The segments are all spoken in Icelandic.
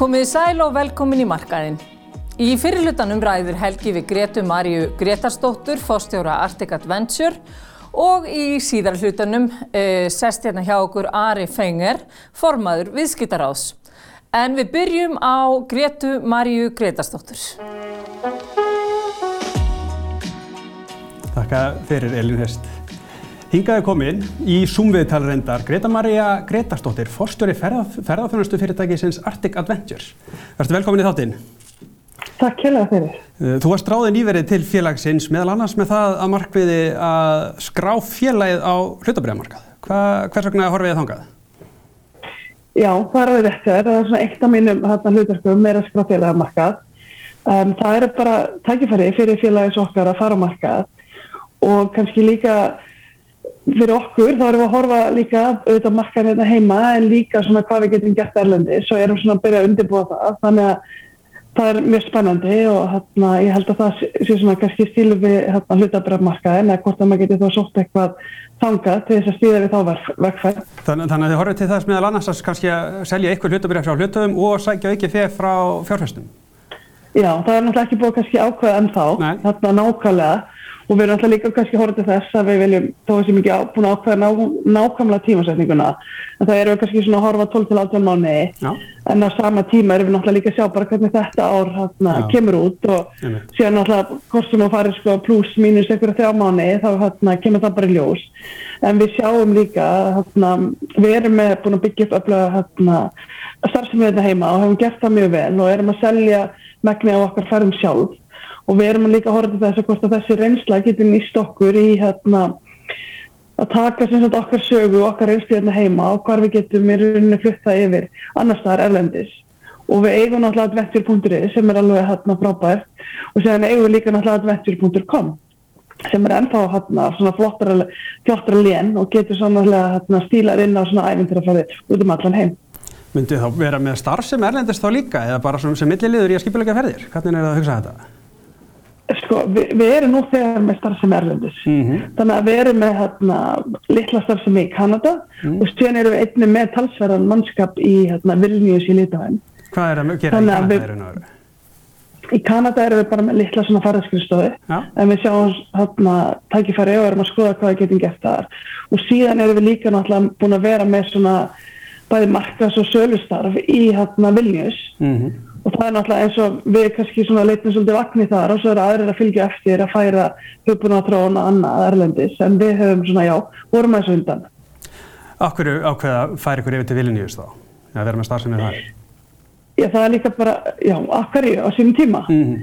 Komið í sæl og velkomin í markaðinn. Í fyrirlutanum ræður Helgi við Gretu Marju Gretarsdóttur, fóstjóra Arctic Adventure og í síðar hlutanum e, sest hérna hjá okkur Ari Fenger, formaður viðskiptaráðs. En við byrjum á Gretu Marju Gretarsdóttur. Þakka fyrir Elin Hest. Hingaði komin í Zoom-viðtal reyndar Greta Maria Gretarsdóttir, forstjóri ferðaf, ferðarþjónustu fyrirtækisins Arctic Adventures. Verður velkomin í þáttinn. Takk hérlega fyrir. Þú varst ráðið nýverið til félagsins meðal annars með það að markviði að skrá félagið á hlutabriðamarkað. Hvers vegna horfið þið þangað? Já, það er rétt þér. Það er svona eitt af mínum hlutarkum meira skrá félagamarkað. Um, það er bara tækifæri fyrir félagis okkar að fara á markað og kannski líka fyrir okkur þá erum við að horfa líka auðvitað markaðin hérna heima en líka svona hvað við getum gert erlendi svo erum við svona að byrja að undirbúa það þannig að það er mjög spennandi og hérna ég held að það sé svona kannski stílu við hérna hlutabrafmarkaðin eða hvort að maður geti þá sótt eitthvað þangað til þess að stýða við þá vegfæð. Þannig, þannig að þið horfið til þess meðal annars að kannski að selja eitthvað hlutabraf frá hlutum og sækja ekki þegar frá fjárfæstum? Já, það er náttúrulega ekki búið kannski ákveða en þá, þarna nákvæmlega og við erum alltaf líka kannski horfðið til þess að við viljum þó að sem ekki á, búin að ákveða ná, nákvæmlega tímasetninguna en það erum við kannski svona að horfa 12-18 mánu en á sama tíma erum við náttúrulega líka að sjá bara hvernig þetta ár hana, kemur út og Jum. síðan náttúrulega hvort sem að fara sko, pluss mínus einhverja þjá mánu þá hana, kemur það bara í ljós. En við sjáum líka hana, við erum með búin að byggja upp öflega starfsefnið þetta heima og hefum gert það mjög vel og erum að selja megni á okkar ferðum sjálf og við erum líka að horfa til þess að hvort að þessi reynsla getur nýst okkur í hérna að taka sem sagt okkar sögu og okkar reynslu hérna heima og hvar við getum í rauninni flutta yfir annar staðar erlendis og við eigum náttúrulega adventure.is sem er alveg hérna frábært og séðan eigum við líka náttúrulega adventure.com sem er ennþá hérna svona flottara lén og getur svona hérna stílar inn á svona æfintirafæði út um allan heim. Myndið þá vera með starf sem erlendist þá líka eða bara sem milliliður í að skipilega ferðir? Hvernig er það að hugsa þetta? Sko, við, við erum nú þegar með starfsemi erlendis. Mm -hmm. Þannig að við erum með hérna, litla starfsemi í Kanada mm -hmm. og stjórn erum við einni með talsverðan mannskap í hérna, Vilnius í Litavæn. Hvað er að gera í Kanada við, er það? Í Kanada erum við bara með litla svona farðarskristofi en við sjáum hérna tækifæri og erum að skoða hvað við getum gert þar. Og síðan erum við líka náttúrulega búin að vera með svona bæði markas og sölustarf í hérna Vilnius. Mm -hmm og það er náttúrulega eins og við kannski svona leitum svolítið vakni þar og svo eru aðrir að fylgja eftir að færa hugbúnaðatróun og annað erlendis en við höfum svona já, vorum að þessu undan. Akkur ákveða færi ykkur yfir til Vilnius þá? Að vera með starfsefnið þar? Já, það er líka bara, já, akkur á sínum tíma. Mm -hmm.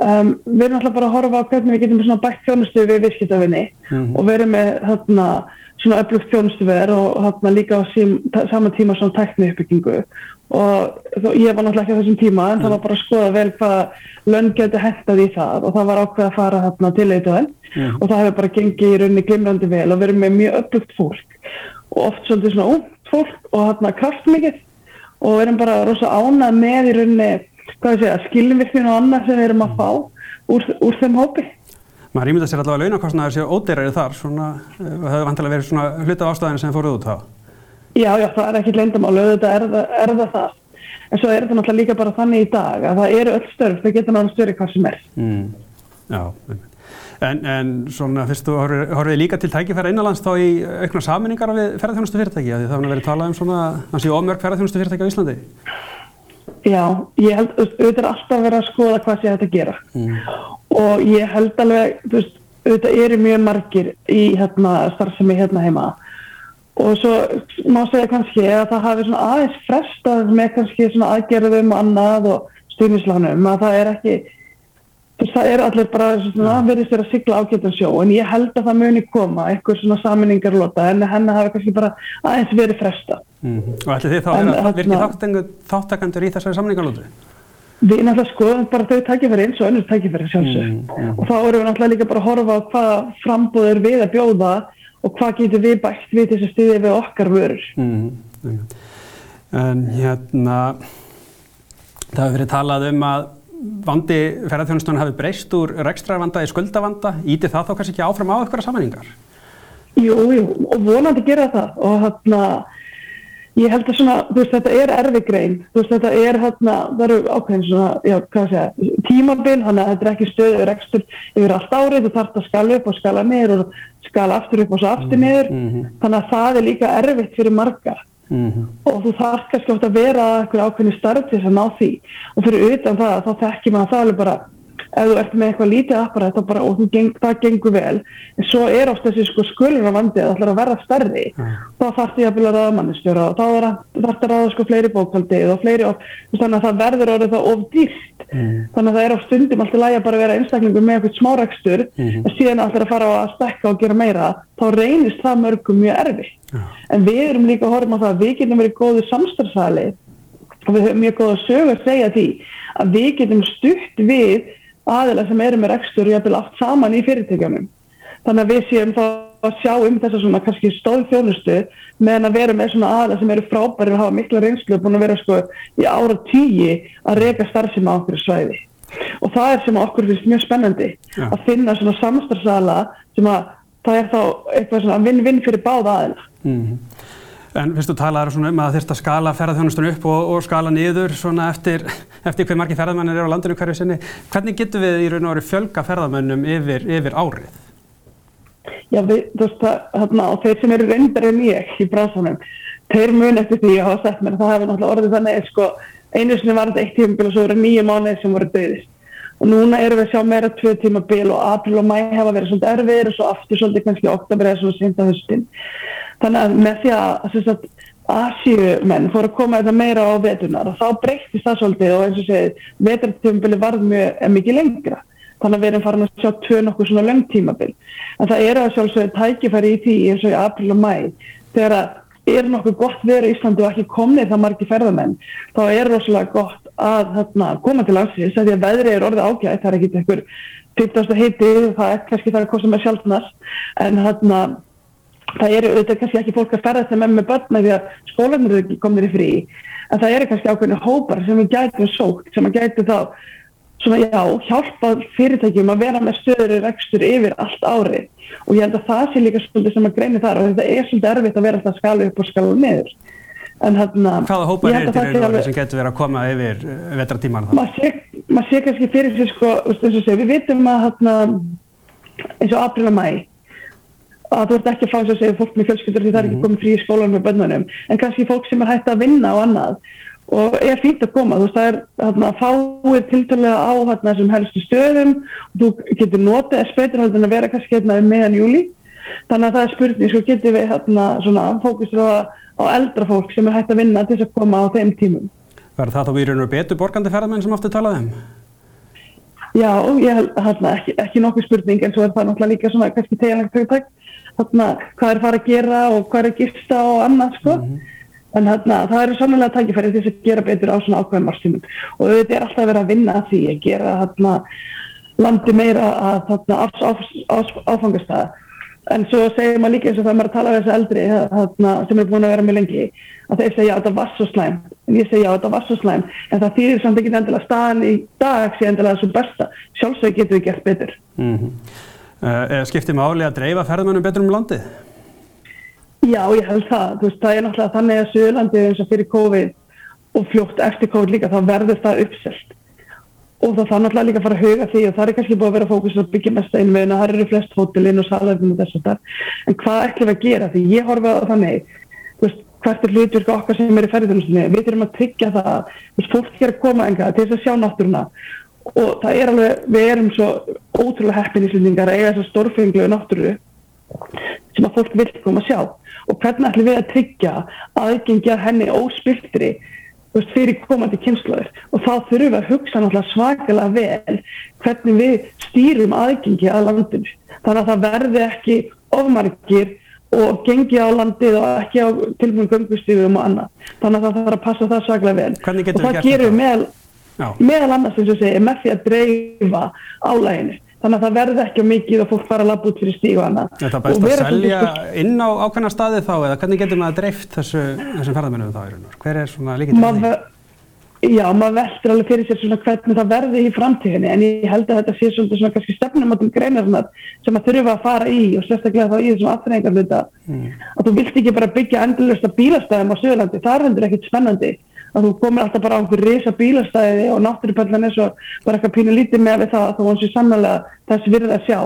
um, við erum náttúrulega bara að horfa á hvernig við getum svona bætt þjónustu við viðskiptafinni mm -hmm. og verið með þarna svona öflugt þjónustuver og þarna líka á sím, saman tíma svona tækni uppbyggingu og ég var náttúrulega ekki á þessum tíma en mm. það var bara að skoða vel hvað lönn geti hættað í það og það var ákveð að fara hérna til eitthvað mm. og það hefur bara gengið í rauninni glimrandi vel og verið með mjög upplugt fólk og oft svolítið svona út fólk og hérna kraftmikið og við erum bara rosa ánað með í rauninni skilvirknin og annað sem við erum að fá úr, úr þeim hópi. Maður ímynda sér allavega launakostnaður séu ódeirari þar, svona, það eh, hefur vantilega verið svona hluta af ástæðinu sem fóruð út þá. Já, já, það er ekki leindamálu, auðvitað er, er það það. En svo er þetta náttúrulega líka bara þannig í dag að það eru öll störf, það getur náttúrulega störri hvað sem er. Mm. Já, en, en svona fyrst þú horfið líka til tækifæra innanlands þá í aukna saminningar við ferðarþjónustu fyrirtæki, því það hefur verið talað um svona, að ómörg ferðarþjónustu fyrirtæki á Íslandi. Já, ég held, auðvitað er alltaf að vera að skoða hvað sé þetta að gera mm. og ég held alveg, þú veist, auðvitað eru mjög margir í hérna starfsemi hérna heima og svo má segja kannski að það hafi svona aðeins frestað með kannski svona aðgerðum og annað og styrnislánum að það er ekki það er allir bara svona verðist verið að sigla ágættan sjó en ég held að það muni koma eitthvað svona saminningarlota en henni hafi kannski bara aðeins verið frestað mm -hmm. Og ætli þið þá en, að virkið þáttakandur í þessari saminningarlótu? Við náttúrulega skoðum bara þau tækifæri eins og önnur tækifæri sjálfsög mm -hmm. og þá erum við náttúrulega líka bara að horfa á hvaða frambúður við að bjóða og hvað getur við bætt við þess að stuðja við okkar vörur. Mm, en hérna, það hefur verið talað um að vandi ferðarþjónustunum hafi breyst úr rekstrarvanda í skuldavanda, íti það þá kannski ekki áfram á eitthvað sammenningar? Jú, jú, og vonandi gera það. Og hérna, Ég held að svona, þú veist, þetta er erfi grein, þetta er hérna, það eru ákveðin svona, já, hvað ég, tímabil, þannig að þetta er ekki stöðu rekstur yfir allt árið, þú þarfst að skala upp og skala niður og skala aftur upp og svo aftur niður, mm -hmm. þannig að það er líka erfitt fyrir marga mm -hmm. og þú þarfst kannski ofta að vera eitthvað ákveðin starf til þess að ná því og fyrir utan það, þá þekkir maður að það er bara ef þú ert með eitthvað lítið apparat og geng, það gengur vel en svo er oft þessi sko skuluna vandið að það ætlar að verða stærri mm. þá þarf því að byrja að ræða mannistjóra þá þarf það að ræða sko fleiri bókaldið og fleiri og þannig að það verður orðið það of dýrt mm. þannig að það er á stundum alltaf læg að bara vera einstaklingur með eitthvað smárakstur mm. en síðan alltaf að fara að stekka og gera meira þá reynist það mörgum mjög erfi en við erum líka að horfa á það að við getum verið góðu samstarfsali og við höfum mjög góð að sögur að segja því að við getum stutt við aðila sem eru með rekstur og jæfnvel allt saman í fyrirtækjanum. Þannig að við séum þá að sjá um þessa svona kannski stóðfjónustu meðan að vera með svona aðila sem eru frábæri og hafa mikla reynslu og búin að vera sko í ára tíi að reyka starfsum á okkur svæði. Og það er sem okkur finnst mjög spennandi ja. að finna svona samstarfsala sem að það er þá eitthvað svona vinn-vinn fyrir báða aðila. Mm -hmm. En fyrstu talaður um að þurft að skala ferðarþjónustunum upp og, og skala niður eftir, eftir hver margi ferðarmennir eru á landinu hverju sinni. Hvernig getur við í raun og veru fjölga ferðarmennum yfir, yfir árið? Já, við, þú veist það, hérna, og þeir sem eru reyndar en ég í bráðsvonum, þeir mun eftir því að hafa sett mér, það hefur náttúrulega orðið þannig, sko, einu sinni var þetta eitt tímabil og svo eru nýju mánuðir sem voru döðist. Og núna erum við að sjá meira tvö tímabil og april og mæ hefa verið svolítið erfiðir og svo aftur svolítið kannski oktober eða svona sínda höstin. Þannig að með því að Asíumenn fór að koma þetta meira á vetunar og þá breyktist það svolítið og eins og segið, vetartímabili varð mjög mikið lengra. Þannig að við erum farin að sjá tvö nokkuð svona löngtímabil. En það eru að sjálfsögðu tækifæri í því eins og í april og mæ. Þegar það er nokkuð gott verið í Íslandi og ekki komnið það margi ferðamenn, þá er rosalega gott að þarna, koma til landsins. Því að veðrið er orðið ágætt, það er ekki einhver 15. heiti, það er kannski það að kosta með sjálfnast, en þarna það eru auðvitað kannski ekki fólk að ferðast með með börna því að skólanir eru komin í frí. En það eru kannski ákveðinu hópar sem við gætum sókt, sem að gætu þá svona já, hjálpa fyrirtækjum að vera með stöður rekstur yfir allt ári og ég held að það sé líka svolítið sem að greini þar og þetta er svolítið erfitt að vera alltaf skala upp og skala niður. Hana, Hvaða hópar er þetta í raun og veru sem getur verið að koma yfir eh, vetratíman? Maður sé, kannski fyrir sig sko, við vitum að að þú ert ekki að fá þess að segja fólk með fjölskyldur því það er ekki mhm. komið frí í skólan með bönnunum en kannski fólk sem er hægt að vinna og annað. Og er fínt að koma, þú veist það er þarna, að fáið tiltalega á þarna, þessum helstu stöðum. Og þú getur notið spöytur að vera kannski hérna um meðan júli þannig að það er spurning, svo getur við fókusur á, á eldra fólk sem er hægt að vinna til þess að koma á þeim tímum? Verður það þá og betur borgandi ferðamenn sem ofta talaðum? Já, ég held hérna, ekki, ekki nokkuð spurning en svo er það náttúrulega líka svona kannski tegjanlega þarna, hvað er fara að gera og hvað er að gifta og annað sko. Mm -hmm. En þarna, það eru sannlega tækifærið til þess að gera betur á svona ákveðum árstímum og þetta er alltaf verið að vinna að því að gera þarna, landi meira að áfangastæða. En svo segir maður líka eins og það er maður að tala við þessu eldri þarna, sem er búin að vera mjög lengi að þeir segja að þetta var svo slæm en ég segja að þetta var svo slæm en það þýðir samt ekki endilega staðan í dag sé endilega þessu besta. Sjálfsög getur við gert betur. Mm -hmm. Uh, skiptir máli að dreifa ferðmennum betur um landið? Já, ég held það. Veist, það er náttúrulega þannig að Suðurlandið eins og fyrir COVID og fljótt eftir COVID líka, þá verður það uppselt. Og það þarf náttúrulega líka að fara að huga því og það er kannski búið að vera fókus að byggja mest einvegin og það eru flest hótelinn og salafinn og þess að það. En hvað ætlum við að gera? Því ég horfa á þannig, veist, hvert er hlutverk okkar sem er í ferðarþjónustinni? Við þurfum að tryggja það, veist, fólk er að koma enga til þess að sjá náttúruna og það er alveg, við erum svo ótrúlega heppin í slutningar að eiga þessar stórfenglu náttúru sem að fólk vil koma að sjá. Og hvernig ætlum við að tryggja aðgengja henni óspiltri fyrir komandi kynnslóður og þá þurfum við að hugsa náttúrulega svakalega vel hvernig við stýrum aðgengi að landinu. Þannig að það verði ekki ofmargir og gengi á landið og ekki á tilbúin göngustífum og annað. Þannig að það þarf að passa það svakalega vel. Og það gerum við með Já. meðal annars eins og segja með því að dreifa álæginu þannig að það verði ekki mikið og fólk fara að labba út fyrir stígu annað. Er það best að selja inn á ákveðna staði þá eða hvernig getur maður dreift þessu, þessum ferðamennum þá í raun og hver er svona líkið til því? Já, maður veldur alveg fyrir sér svona hvernig það verði í framtíðinni en ég held að þetta sé svona, kannski stefnum átum greinarnar sem að þurfa að fara í og sérstaklega þá í þessum aðfæringar hluta mm. að þú vilt ekki bara byggja endurlösta bílastæðum á Suðurlandi, það er hendur ekkit spennandi að þú komir alltaf bara á einhver risa bílastæði og náttúrupallan er svo bara eitthvað pínu lítið með við það að þú vansi sannlega þess virði að sjá.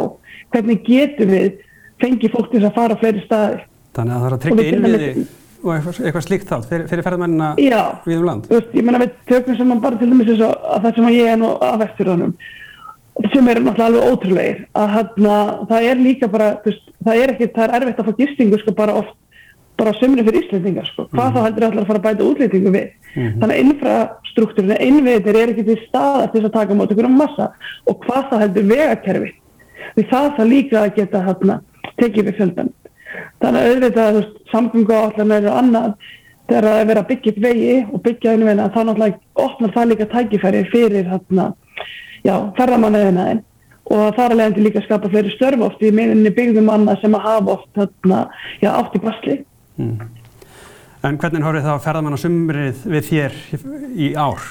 Hvernig getum við fengið fólk til að fara á fleiri staði Þannig að það er að tryggja innviði og eitthvað, eitthvað slíkt þá fyrir, fyrir ferðmennina við um land? Já, ég menna við tökum sem bara til dæmis þess að það sem ég er nú að vesturðunum sem er náttúrulega alveg ótrúleir að hana, það er líka bara veist, það er ekki, það er erfitt að fá gistingu sko bara oft, bara sömurinn fyrir Íslandingar sko, hvað mm. þá heldur allar að fara að bæta útlýtingu við, mm. þannig að infrastruktúrinu innviðir er ekki til staðar til þess að taka mát okkur um massa. Og hvað þá heldur vegakerfi, því það það líka að geta hana, tekið við fjöldan þannig að auðvitað samgöngu áallan eru annað. Þegar það er verið að byggja upp vegi og byggja einu veina þá náttúrulega opnar það líka tækifæri fyrir hérna, já, ferðamannaðinaðin og það er alveg líka að skapa fleiri störf oft í meðinni byggðum annað sem að hafa oft hérna, já, átt í basli. Mm. En hvernig horfið það að ferðamannasumrið við þér í ár?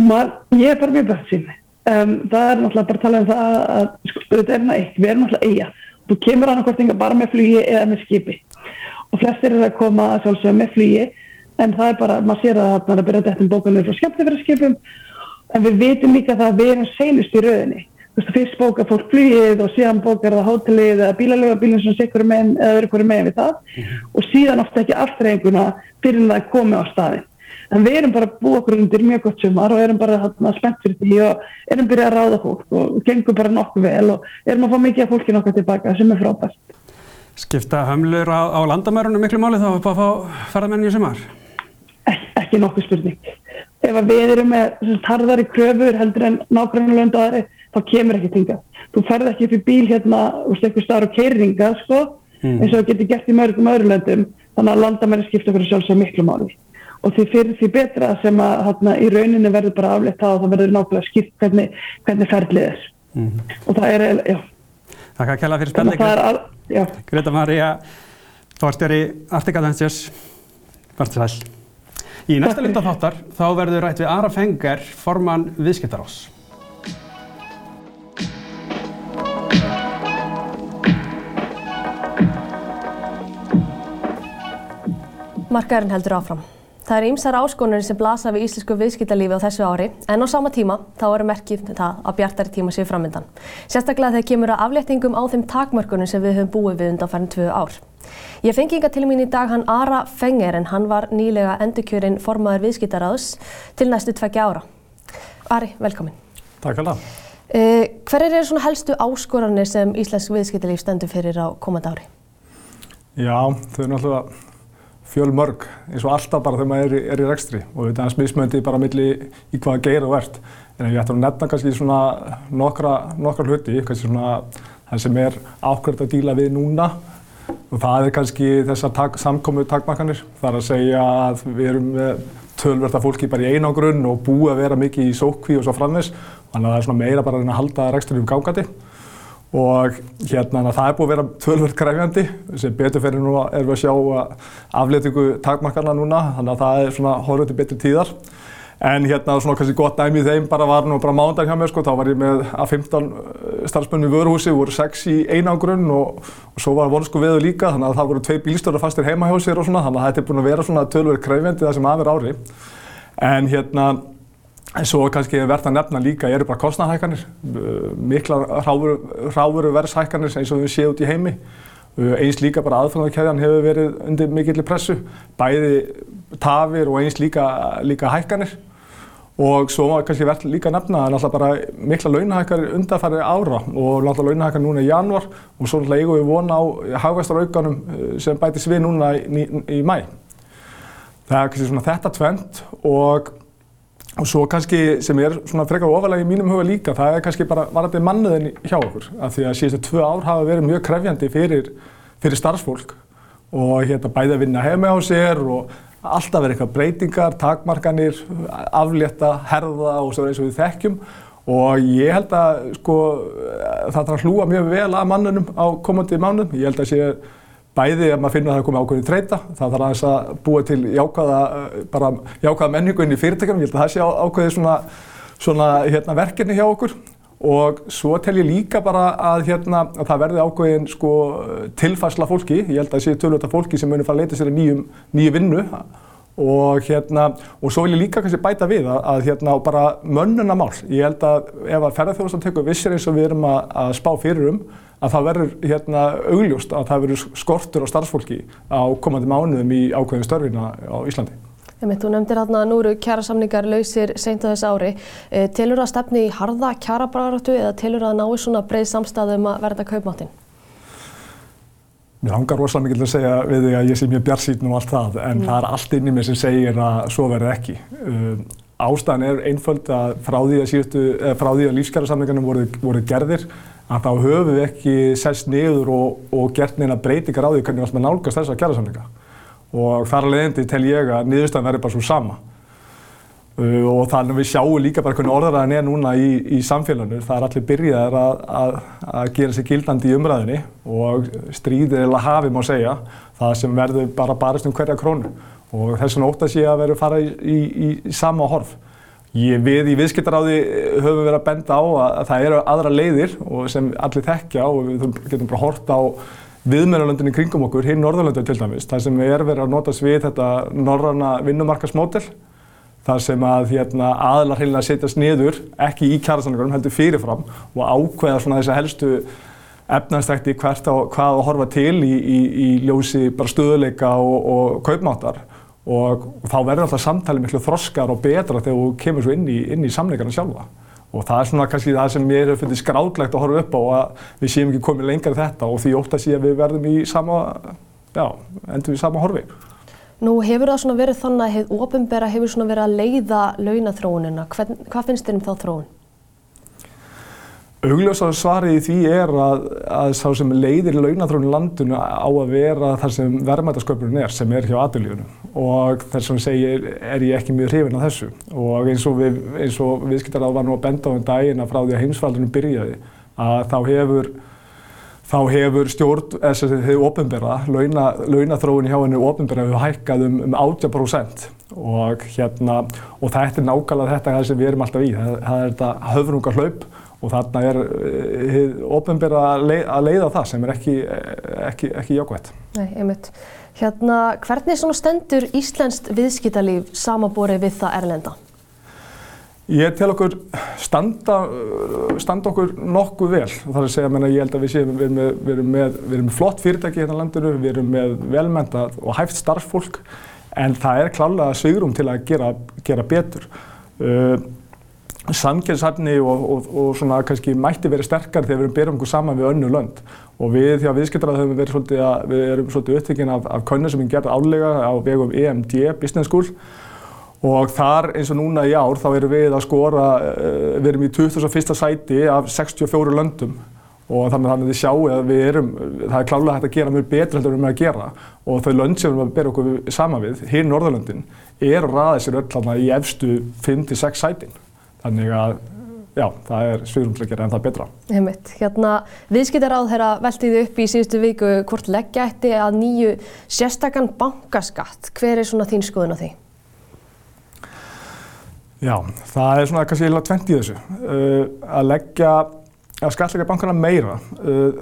Man, ég er bara mjög bætt sín. Um, það er náttúrulega bara að tala um það að, sko, þetta er náttúrulega eitt, við erum náttúrulega eiga Þú kemur annarkostninga bara með flugi eða með skipi og flestir er að koma að sjálfsögja með flugi en það er bara, maður sér að það er að byrja þetta um bókunum frá skemmtifæraskipum en við veitum líka það að við erum seinust í rauninni. Veist, fyrst bókar fólk flugið og síðan bókar það hótelið eða bílalögabílinn sem sikkur með eða öðru hverju megin við það mm -hmm. og síðan ofta ekki aftrenguna fyrir það að komi á staðin en við erum bara búið okkur undir mjög gott sumar og erum bara spennt fyrir því og erum byrjað að ráða fólk og gengum bara nokkuð vel og erum að fá mikið af fólki nokkuð tilbaka sem er frábært. Skipta hömlur á, á landamærunum miklu máli þá að fá ferðamenni í sumar? Ek, ekki nokkuð spurning. Ef við erum með tarðari kröfur heldur en nákvæmlega löndu aðri þá kemur ekki tinga. Þú ferð ekki upp í bíl hérna og stekkur starf og keiringa sko mm. eins og það getur gert í mörgum öðru löndum. Þannig að landamæri skipta fyrir sjálfsög miklu máli. Og því fyrir því betra sem að hátna, í rauninu verður bara aflegt það og það verður nákvæmlega skipt hvernig, hvernig ferlið er. Mm og það er, já. Takk að kella fyrir spennleikur Greta Maria Þorstjóri Artika Ventures Vartu sæl. Í næsta lunda þáttar þá verður rætt við Ara Fengar formann viðskiptarás Markaðurinn heldur áfram Það er ýmsar áskonur sem blasa við íslensku viðskiptalífi á þessu ári en á sama tíma þá eru merkið það að bjartari tíma séu framöndan. Sérstaklega þegar kemur að afléttingum á þeim takmörkunum sem við höfum búið við undan færðin tvö ár. Ég fengi yngar til mín í dag hann Ara Fenger en hann var nýlega endurkjörinn formaður viðskiptaráðs til næstu tveggja ára. Ari, velkomin. Takk alveg. Uh, hver er svona helstu áskorunir sem íslensk viðskiptalíf stendur fyrir á komandi náttúrulega fjölmörg eins og alltaf bara þegar maður er, er í rekstri og þetta er smismöndi bara milli í hvaða geir þú ert. En ég ætti að nefna kannski svona nokkra, nokkra hluti, kannski svona það sem er ákveðt að díla við núna og það er kannski þessar tak, samkomu takmarkanir. Það er að segja að við erum tölverta fólki bara í einangrunn og búið að vera mikið í sókví og svo framvegs. Þannig að það er svona meira bara að halda rekstri um gángandi og hérna það er búið að vera tvölverð kræfjandi sem betur fyrir nú er við að sjá aflétingu takmarkarna núna þannig að það er svona horfður til betri tíðar. En hérna svona kannski gott dæmi í þeim bara var nú bara mándag hjá mér sko þá var ég með að 15 starfsmenn í vöruhúsi voru 6 í einangrunn og, og svo var vonsku veðu líka þannig að það voru tvei bílstöðar fastir heima hjá sér og svona þannig að þetta er búin að vera svona tvölverð kræfjandi það sem aðver ári. En hérna En svo kannski verðt að nefna líka eru bara kostnæðhækkanir, mikla hráveru verðshækkanir eins og við séum út í heimi. Eins líka bara aðfengarkæðjan hefur verið undir mikillir pressu, bæði tafir og eins líka, líka hækkanir. Og svo kannski verðt líka að nefna að náttúrulega bara mikla launahækkanir undanfæri ára og náttúrulega launahækkanir núna í januar og svo náttúrulega eigum við vona á hagvæstaraukanum eh, sem bætis við núna í, í, í mæ. Það er kannski svona þetta tvent og Og svo kannski sem er svona frekar ofalega í mínum huga líka, það er kannski bara varandi manniðin hjá okkur. Af því að síðustu tvö ár hafa verið mjög krefjandi fyrir, fyrir starfsfólk og hérna bæði að vinna heima á sér og alltaf verið eitthvað breytingar, takmarkanir, aflétta, herða og svo eins og við þekkjum. Og ég held að sko það þarf að hlúa mjög vel að mannunum á komandi mánum. Ég held að sé bæði ef maður finnur að það er komið ákveðin þreita, það þarf aðeins að búa til jákvæða, bara jákvæða menningu inn í fyrirtækjum, ég held að það sé ákveði svona, svona hérna, verkefni hjá okkur. Og svo tel ég líka bara að, hérna, að það verði ákveðin sko, tilfærsla fólki, ég held að það sé tölvölda fólki sem munir fara að leita sér í nýju vinnu og hérna, og svo vil ég líka kannski bæta við að, að hérna, bara mönnunamál, ég held að ef að ferðarþjóðastan tekur vissir eins og við erum að, að spá fyrir um, að það verður hérna augljóst að það verður skortur á starfsfólki á komandi mánuðum í ákveðin störfina á Íslandi. Þú nefndir hérna að nú eru kjærasamningar lausir seint á þessu ári. E, telur það að stefni í harða kjærabaratu eða telur það að nái svona breið samstæðum að verða kaupmáttinn? Mér hangar rosalega mikið til að segja við því að ég sé mjög bjarsýtn og allt það en mm. það er allt inn í mig sem segir að svo verður ekki. Um, ástæðan er einföld að frá því að, að, að lífskjærasamningarnir voru, voru gerðir að þá höfum við ekki sest niður og, og gert neina breytingar á því hvernig við ætlum að nálgast þessa kjærasamninga og þar að leiðandi tel ég að niðurstæðan verður bara svo sama. Uh, og þannig að við sjáum líka bara hvernig orðaræðin er núna í, í samfélaginu. Það er allir byrjaðir að, að, að gera sér gildandi í umræðinni og stríðir eða hafi má segja það sem verður bara barist um hverja krónu. Og þess vegna ótt að sé að verður fara í, í, í sama horf. Ég, við í viðskiptaráði höfum verið að benda á að, að það eru aðra leiðir sem allir þekkja og við getum bara hort á viðmjörnulöndinni kringum okkur, hinn Norðurlöndu til dæmis, þar sem er verið að nota svið þetta norranna vinnumarkasmódel, þar sem að hérna, aðlar heilina setjast niður, ekki í kjærasanningarum, heldur fyrirfram og ákveða svona þessi helstu efnastækti hvert á hvað að horfa til í, í, í ljósi bara stöðuleika og, og kaupmáttar og, þá verður alltaf samtali miklu þroskar og betra þegar þú kemur svo inn í, í samleikarna sjálfa og það er svona kannski það sem ég hef fundið skrálglegt að horfa upp á að við séum ekki komið lengar þetta og því ótt að sé að við verðum í sama, já, endur við sama horfi. Nú hefur það svona verið þannig að hefur ofinbera hefur svona verið að leiða launathróunina. Hvað finnst þér um þá þróun? Augljósað svarið í því er að, að sá sem leiðir launathróun í landinu á að vera þar sem verðmætasköpurinn er, sem er hjá aðurlífunum og þess að segir er ég ekki mjög hrifin af þessu og eins og, við, eins og viðskiptarað var nú að benda á um daginn að frá því að heimsfaldunum byrjaði að þá hefur þá hefur stjórn, þess að þið hefur ofinbera, launa, launathróun hjá henni ofinbera hefur hækkað um, um 80% og hérna, og þetta er nákvæmlega þetta sem við erum alltaf í, það, það er þetta höfrungar hlaup og þarna er eh, ofnbæra að, leið, að leiða það sem er ekki, ekki, ekki jákvæmt. Nei, einmitt. Hérna, hvernig stendur Íslenskt viðskiptalíf samaborið við það erlenda? Ég tel okkur standa, standa okkur nokkuð vel. Það er að segja að ég held að við séum, við erum með, við erum með, við erum með flott fyrirtæki hérna landinu, við erum með velmendað og hæft starffólk en það er klálega svigrum til að gera, gera betur. Uh, samkjörnshafni og, og, og svona kannski mætti verið sterkar þegar við erum byrjum okkur saman við önnu lönd og við því að viðskiptarað höfum verið svolítið að við erum svolítið upptökinn af, af könnu sem við gerðum álega á vegum EMD Business School og þar eins og núna í ár þá erum við að skora, uh, við erum í 2001. sæti af 64 löndum og þannig að þið sjáu að við erum, það er klálega hægt að gera mjög betur heldur en við erum að gera og þau lönd sem við erum að byrja okkur sama við, hér í Norðurlöndin, er ræðið sér öll í efstu 5-6 sætin. Þannig að já, það er svigurumsleikir en það er betra. Heimitt, hérna viðskiptaráð þeirra veltiði upp í síðustu viku hvort leggja ætti að nýju sérstakann bankaskatt. Hver er svona þín skoðun á því? Já, það er svona kannski eiginlega tvent í þessu. Uh, að leggja, að skatleika bankana meira. Uh,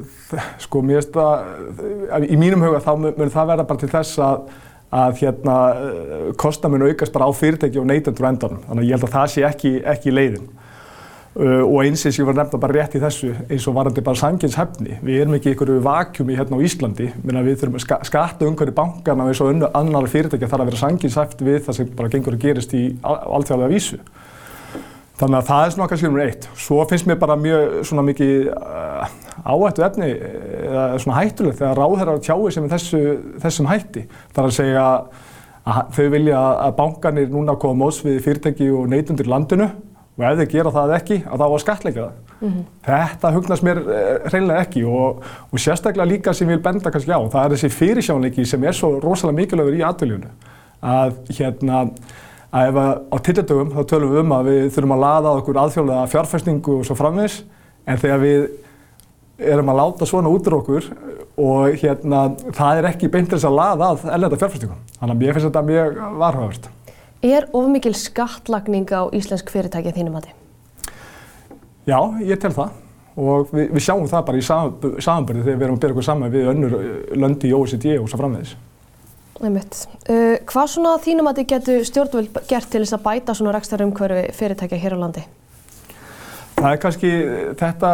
sko, mér veist að, uh, í mínum huga þá mun það verða bara til þess að að hérna, eh, kostnamun aukast bara á fyrirtæki og neytendur endanum. Þannig að ég held að það sé ekki, ekki leiðin. Uh, og eins eins ég var nefnda bara rétt í þessu eins og varandi bara sanginshefni. Við erum ekki ykkur vakjumi hérna á Íslandi. Minna, við þurfum að skatta umhverju bankana eins og annar fyrirtæki þarf að vera sanginshefni við það sem bara gengur að gerist í alltfjörlega vísu. Þannig að það er svona kannski um eitt. Svo finnst mér bara mjög svona mikið uh, áhættu efni eða svona hættulegt þegar ráðherrar tjáir sem er þessu, þessum hætti. Það er að segja að þau vilja að bankanir núna koma móts við fyrirtæki og neytundir landinu og ef þeir gera það ekki, að það var skatleika það. Mm -hmm. Þetta hugnast mér eh, hreinlega ekki og, og sérstaklega líka sem ég vil benda kannski á, það er þessi fyrirsjónleiki sem er svo rosalega mikilvægur í atviljunu. Að hérna, að ef að á tilladögum þá tölum við um að við þurfum að laða okkur aðfjóðlega fjárfæstingu og svo framvis, en þegar við erum að láta svona út úr okkur og hérna, það er ekki beint þess að laða að ellenda fjárfæstingum. Þannig að mér finnst þetta mjög varhugavert. Er ofmikil skattlagning á íslensk fyrirtæki þínum að þið? Já, ég tel það og við, við sjáum það bara í samanbyrði þegar við erum að byrja okkur saman við önnur löndi í OECD og svo framvegis. Einmitt. Uh, hvað svona þínum að þið getur stjórnvöld gert til þess að bæta svona rækstarumhverfi fyrirtækja hér á landi? Það er kannski þetta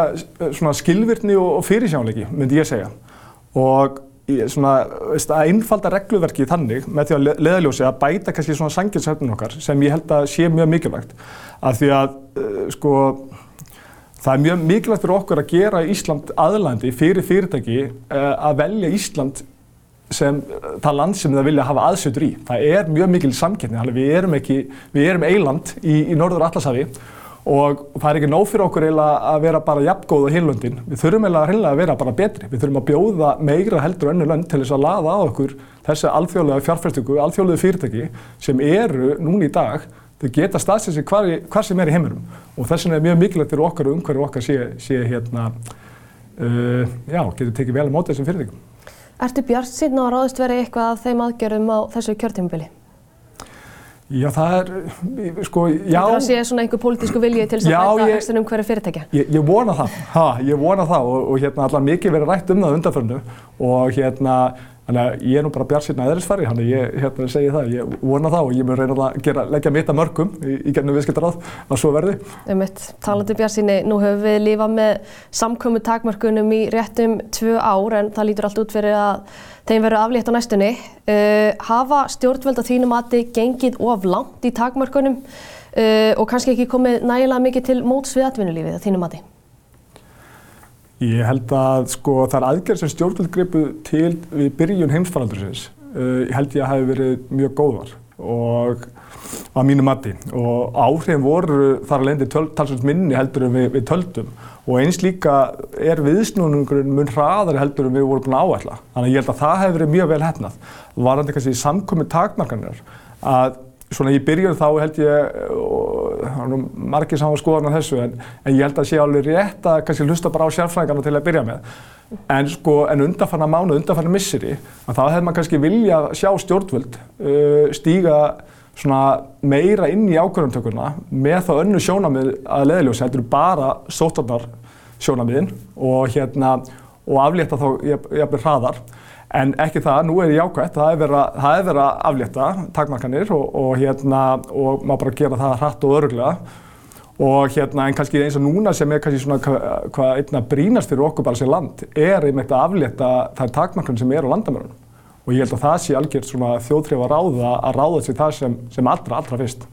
svona skilvirtni og fyrirsjánleiki, myndi ég segja. Og svona, veist, að einfalda regluverki þannig með því að leðaljósi að bæta kannski svona sanginsöfnun okkar sem ég held að sé mjög mikilvægt. Af því að, uh, sko, það er mjög mikilvægt fyrir okkur að gera Ísland aðlandi fyrir fyrirtæki uh, að velja Ísland sem það land sem það vilja hafa aðsötur í. Það er mjög mikil samkynni, við erum, erum eiland í, í norður Allarshafi og það er ekki nóg fyrir okkur að vera bara jafngóð á heilundin. Við þurfum eiginlega að vera bara betri. Við þurfum að bjóða meira heldur önnu lönd til þess að laða á okkur þessi alþjóðlega fjárfærstöku, alþjóðlega fyrirtæki sem eru núni í dag, þau geta staðsins hvar, hvar sem er í heiminum og þess vegna er mjög mikilvægt fyrir okkar og umhverju okkar sé, sé hérna, uh, já, getur tekið vel á móta þessum fyrirtækum. Ertu bjart síðan að ráðist verið eitthvað af þeim aðgerðum á þessu kjörtímubili? Já, það er, sko, já. Það að sé svona einhver pólitísku viljið til þess að bæta ekstra um hverju fyrirtækja. Ég, ég vona það, ha, ég vona það og, og hérna allar mikið verið rætt um það undanförnu og hérna að ég er nú bara bjart aðeinsfæri, þannig að ég hérna, segi það, ég vona það og ég mun reyna að gera, leggja mitt að mörgum í, í gennum viðskiptaráð að svo verði. Um mitt, talandi bjart síni, nú höfum við lífað með samkömmu takmörkunum í réttum tvö ár en það lítur allt út fyrir að þeim verður aflétt á næstunni. Uh, hafa stjórnvöld að þínum að þið gengið of langt í takmörkunum uh, og kannski ekki komið nægilega mikið til móts við atvinnulífið að þínum að þið? Ég held að sko þar aðgerð sem stjórnvöld gripu til við byrjun heimsfaraldursins uh, held ég að hafi verið mjög góðvar og að mínu mati og áhrifin voru þar að lendi talsvöld minni heldur en við, við töldum og eins líka er viðsnúningurinn mun hraðari heldur en við vorum búin að áætla. Þannig að ég held að það hefur verið mjög vel hefnað. Varandi kannski samkomi takmarkanir að svona í byrjun þá held ég, og það margir saman skoðan á þessu, en, en ég held að sé alveg rétt að kannski hlusta bara á sérfræðingarna til að byrja með. En sko, en undanfarnar mánu, undanfarnar misseri, að þá hefði maður kannski vilja sjá stjórnvöld uh, stíga meira inn í ákvörðantökurna með þá önnu sjónamið að leðiljósi, eru bara sótarnar sjónamiðin og hérna, og aflétta þá jafnveg hraðar. En ekki það, nú er ég ákvæmt, það er verið að aflétta takmarkanir og, og, hérna, og maður bara gera það hratt og öruglega. Og hérna, en kannski eins og núna sem er kannski svona hvað hva einna brínast fyrir okkur bara sem land, er einmitt að aflétta þær takmarkanir sem er á landamörunum. Og ég held að það sé algjört svona þjóðtref að ráða að ráða sig það sem, sem allra, allra fyrst.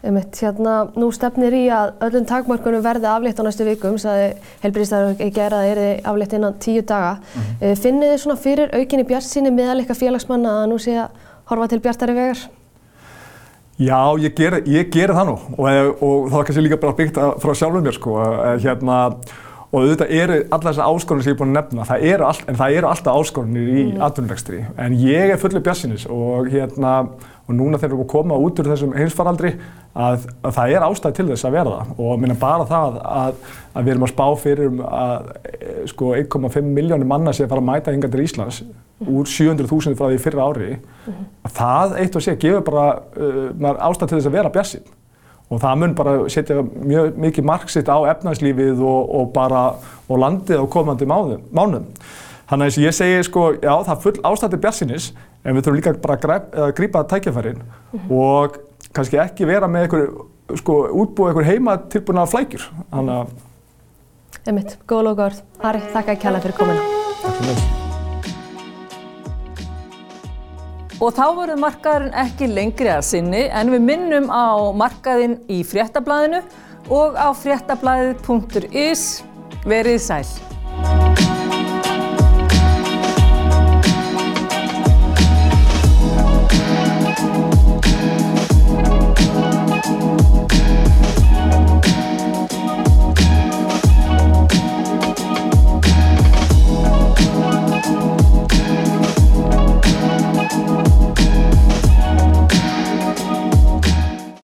Einmitt, hérna, nú stefnir í að öllum takmörkunum verði aflétt á næstu vikum, sagði helbriðstæður í gera að það er aflétt innan tíu daga. Mm -hmm. Finnir þið svona fyrir aukinni bjartsýni meðal eitthvað félagsmanna að nú sé að horfa til bjartari vegar? Já, ég ger, ég ger það nú og, og það er kannski líka bara byggt frá sjálfum mér sko, hérna, og auðvitað eru alla þessar áskorunir sem ég er búin að nefna, það eru all, en það eru alltaf áskorunir í mm. atvinnulegstri, en ég er fullið bjartsýnis og hérna, og núna þegar við erum að koma út úr þessum heimsfaraldri að, að það er ástæði til þess að verða. Og minna bara það að, að við erum að spá fyrir um að sko 1,5 miljónir manna að fara að mæta hinga til Íslands úr 700.000 frá því fyrra ári. Að það eitt og sé gefur bara uh, ástæði til þess að vera bjassinn og það mun bara setja mjög mikið marksitt á efnagslífið og, og bara og landið á komandi mánuðum. Þannig að ég segi sko, já það er full ástæði bjassinis en við þurfum líka bara að grípa tækjafærin mm -hmm. og kannski ekki vera með einhver, sko, útbúið einhver heima tilbúin af flækjur. Þannig að... Emmitt, góð lókaður. Ari, þakka ekki hella fyrir komina. Takk fyrir mig. Og þá verður markaðurinn ekki lengri að sinni en við minnum á markaðinn í fréttablaðinu og á fréttablaðið.is verið sæl.